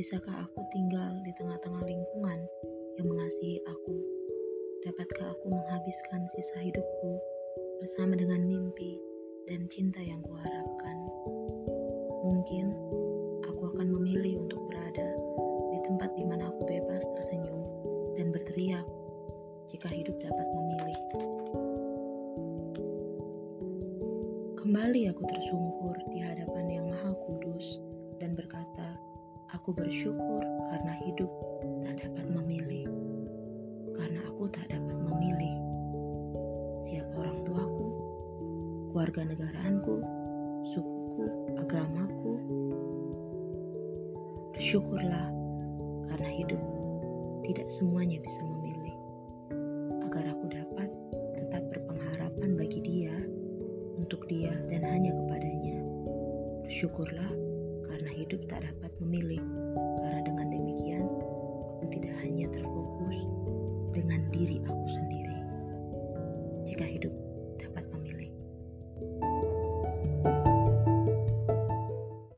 Bisakah aku tinggal di tengah-tengah lingkungan yang mengasihi aku? Dapatkah aku menghabiskan sisa hidupku bersama dengan mimpi dan cinta yang kuharapkan? Mungkin aku akan memilih untuk berada di tempat di mana aku bebas tersenyum dan berteriak jika hidup dapat memilih. Kembali aku tersungkur di hadapan Aku bersyukur karena hidup tak dapat memilih. Karena aku tak dapat memilih siapa orang tuaku, keluarga negaraanku, sukuku, agamaku. Bersyukurlah karena hidup tidak semuanya bisa memilih. Agar aku dapat tetap berpengharapan bagi dia, untuk dia dan hanya kepadanya. Bersyukurlah hidup tak dapat memilih. Karena dengan demikian, aku tidak hanya terfokus dengan diri aku sendiri. Jika hidup